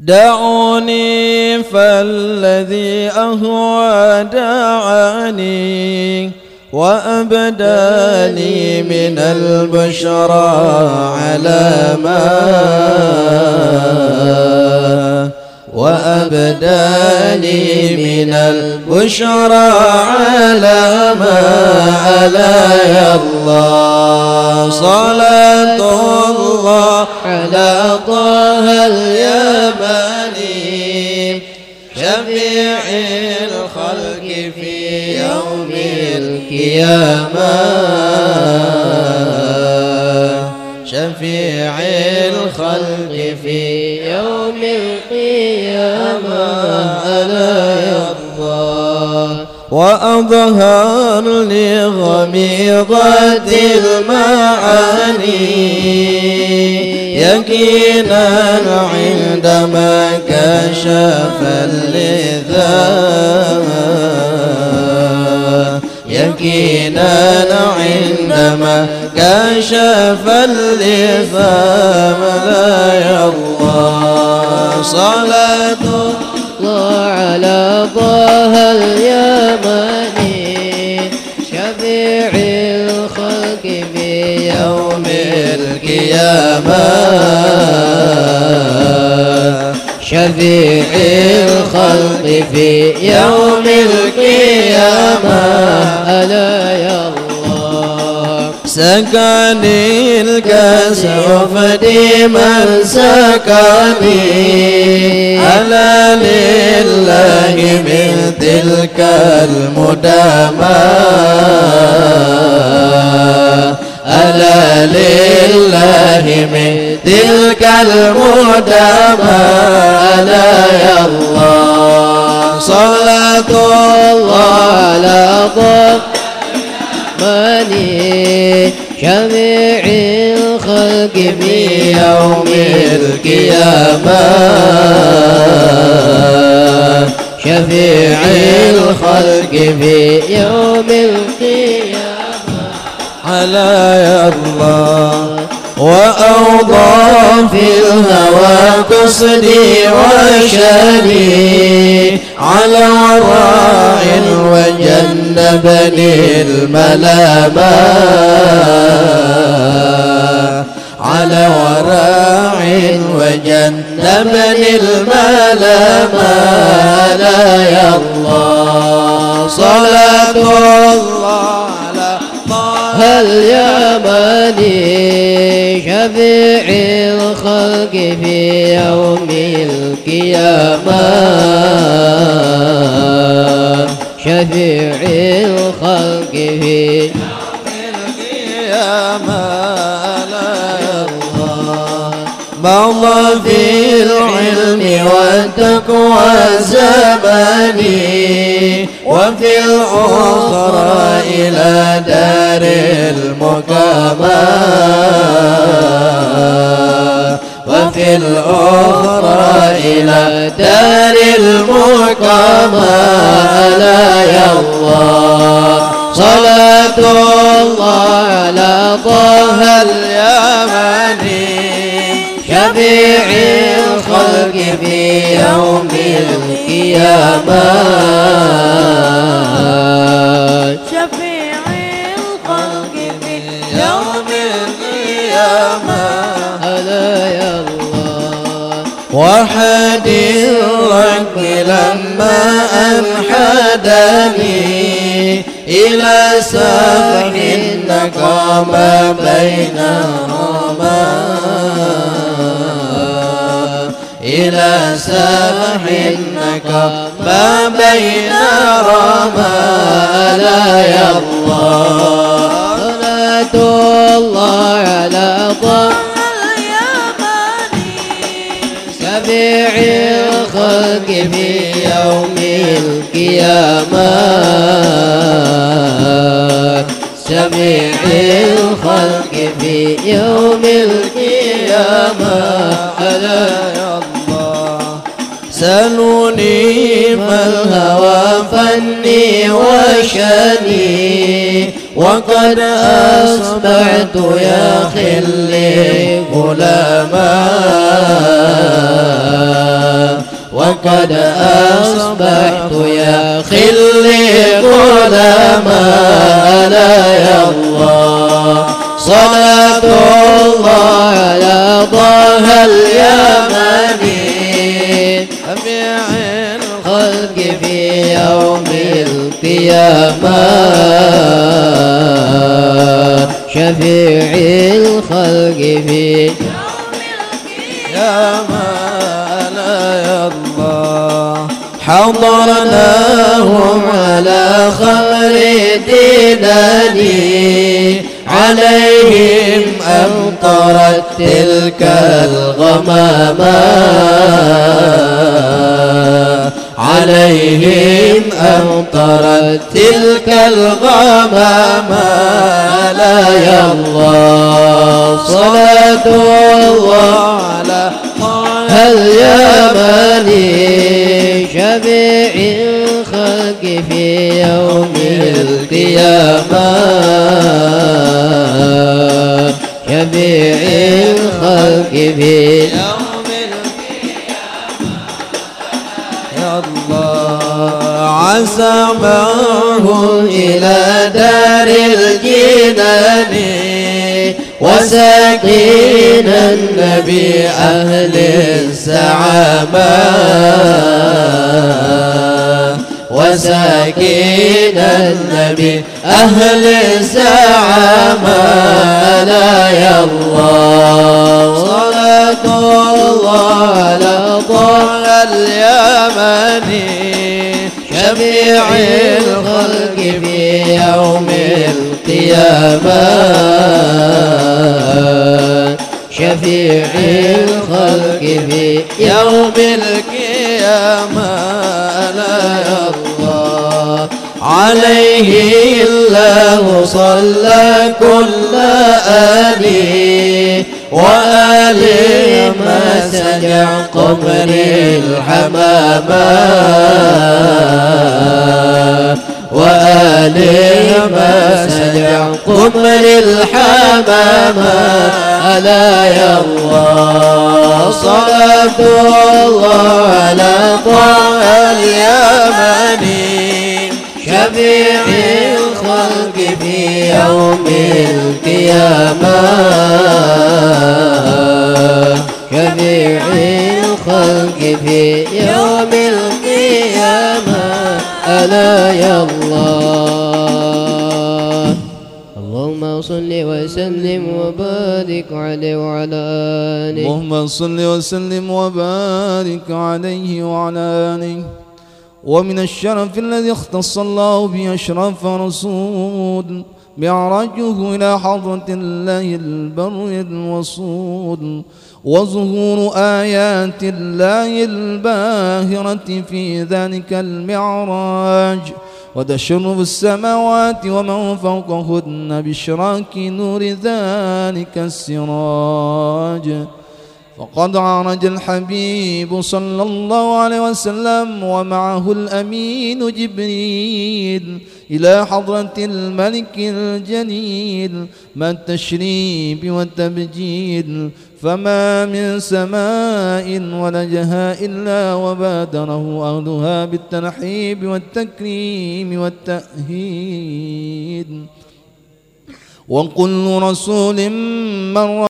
دعوني فالذي أهوى دعاني وأبداني من البشرى على ما وأبداني من البشرى على ما على الله. صلاة الله على طه اليماني. شفيع الخلق في يوم القيامة. شفيع الخلق في يوم القيامة ألا يرضى. وأظهر لي غميضة المعاني. يقينا عندما كشف اللذا يقينا عندما كشف اللثام لا يرضى. صلاة الخلق في يوم القيامة. شفيع الخلق في يوم القيامة. ألا سكني الكاس وفدي من سكني ألا لله من تلك المدامى ألا لله من تلك المدامى ألا يا في يوم القيامة. شفيع الخلق في يوم القيامة. على يا الله وأوضى في الهوى قصدي وشاني على وراع وجنبني الملامة. على وراع وجنبني الملامة لا يا الله. صلاة الله على طه. اليماني شفيع الخلق في يوم القيامة؟ شفيع الخلق في القيامة. مضى في العلم والتقوى زماني وفي الأخرى إلى دار المقامة وفي الأخرى إلى دار المقامة لا يا الله صلاة القيامة. شفيع الخلق في يوم القيامة. ألا يا الله. وحد الرب لما أنحدني إلى سفح النقام بينهما سفح النقام بين رما لا يا الله. صلاة الله على طه. شفيع الخلق في يوم القيامة. شفيع الخلق في يوم القيامة. ألا يا الله. سلوني ما الهوى فني وشاني وقد أصبحت يا خلي غلاما. وقد أصبحت يا خلي قول ما لا يا الله. صلاة الله على طه اليمني في يوم القيامة. شفيع الخلق في يا ما لا يا الله حضرناهم على خمر ديناني عليهم أمطرت تلك الغمامة. عليهم أمطرت تلك الغمامة. لا يا الله صلاة الله على اليمني شفيع الخلق في يوم القيامة؟ شفيع الخلق في عسى معهم إلى دار الجنان وساكين النبي أهل السعامة وساكين النبي أهل السعامة لا يا الله. الخلق في يوم القيامة شفيع الخلق في يوم القيامة لا يا الله عليه الله صلى كل آله وآله ما سجع قمر الحمامة وآله ما سجع قمر الحمامة ألا يا الله صلاة الله على طه اليمني. شفيع الخلق في يوم القيامة. شفيع الخلق في يوم القيامة ألا يا الله. اللهم صل وسلم وبارك عليه وعلى آله. اللهم صل وسلم وبارك عليه وعلى آله. ومن الشرف الذي اختص الله به أشرف رسول. معراجه إلى حضرة الله البر الوصول وظهور آيات الله الباهرة في ذلك المعراج وتشرف السماوات ومن فوقهن بإشراك نور ذلك السراج. وقد عرج الحبيب صلى الله عليه وسلم ومعه الأمين جبريل إلى حضرة الملك الجليل ما التشريب والتبجيل فما من سماء ولجها إلا وبادره أهلها بالترحيب والتكريم والتأهيد وكل رسول مر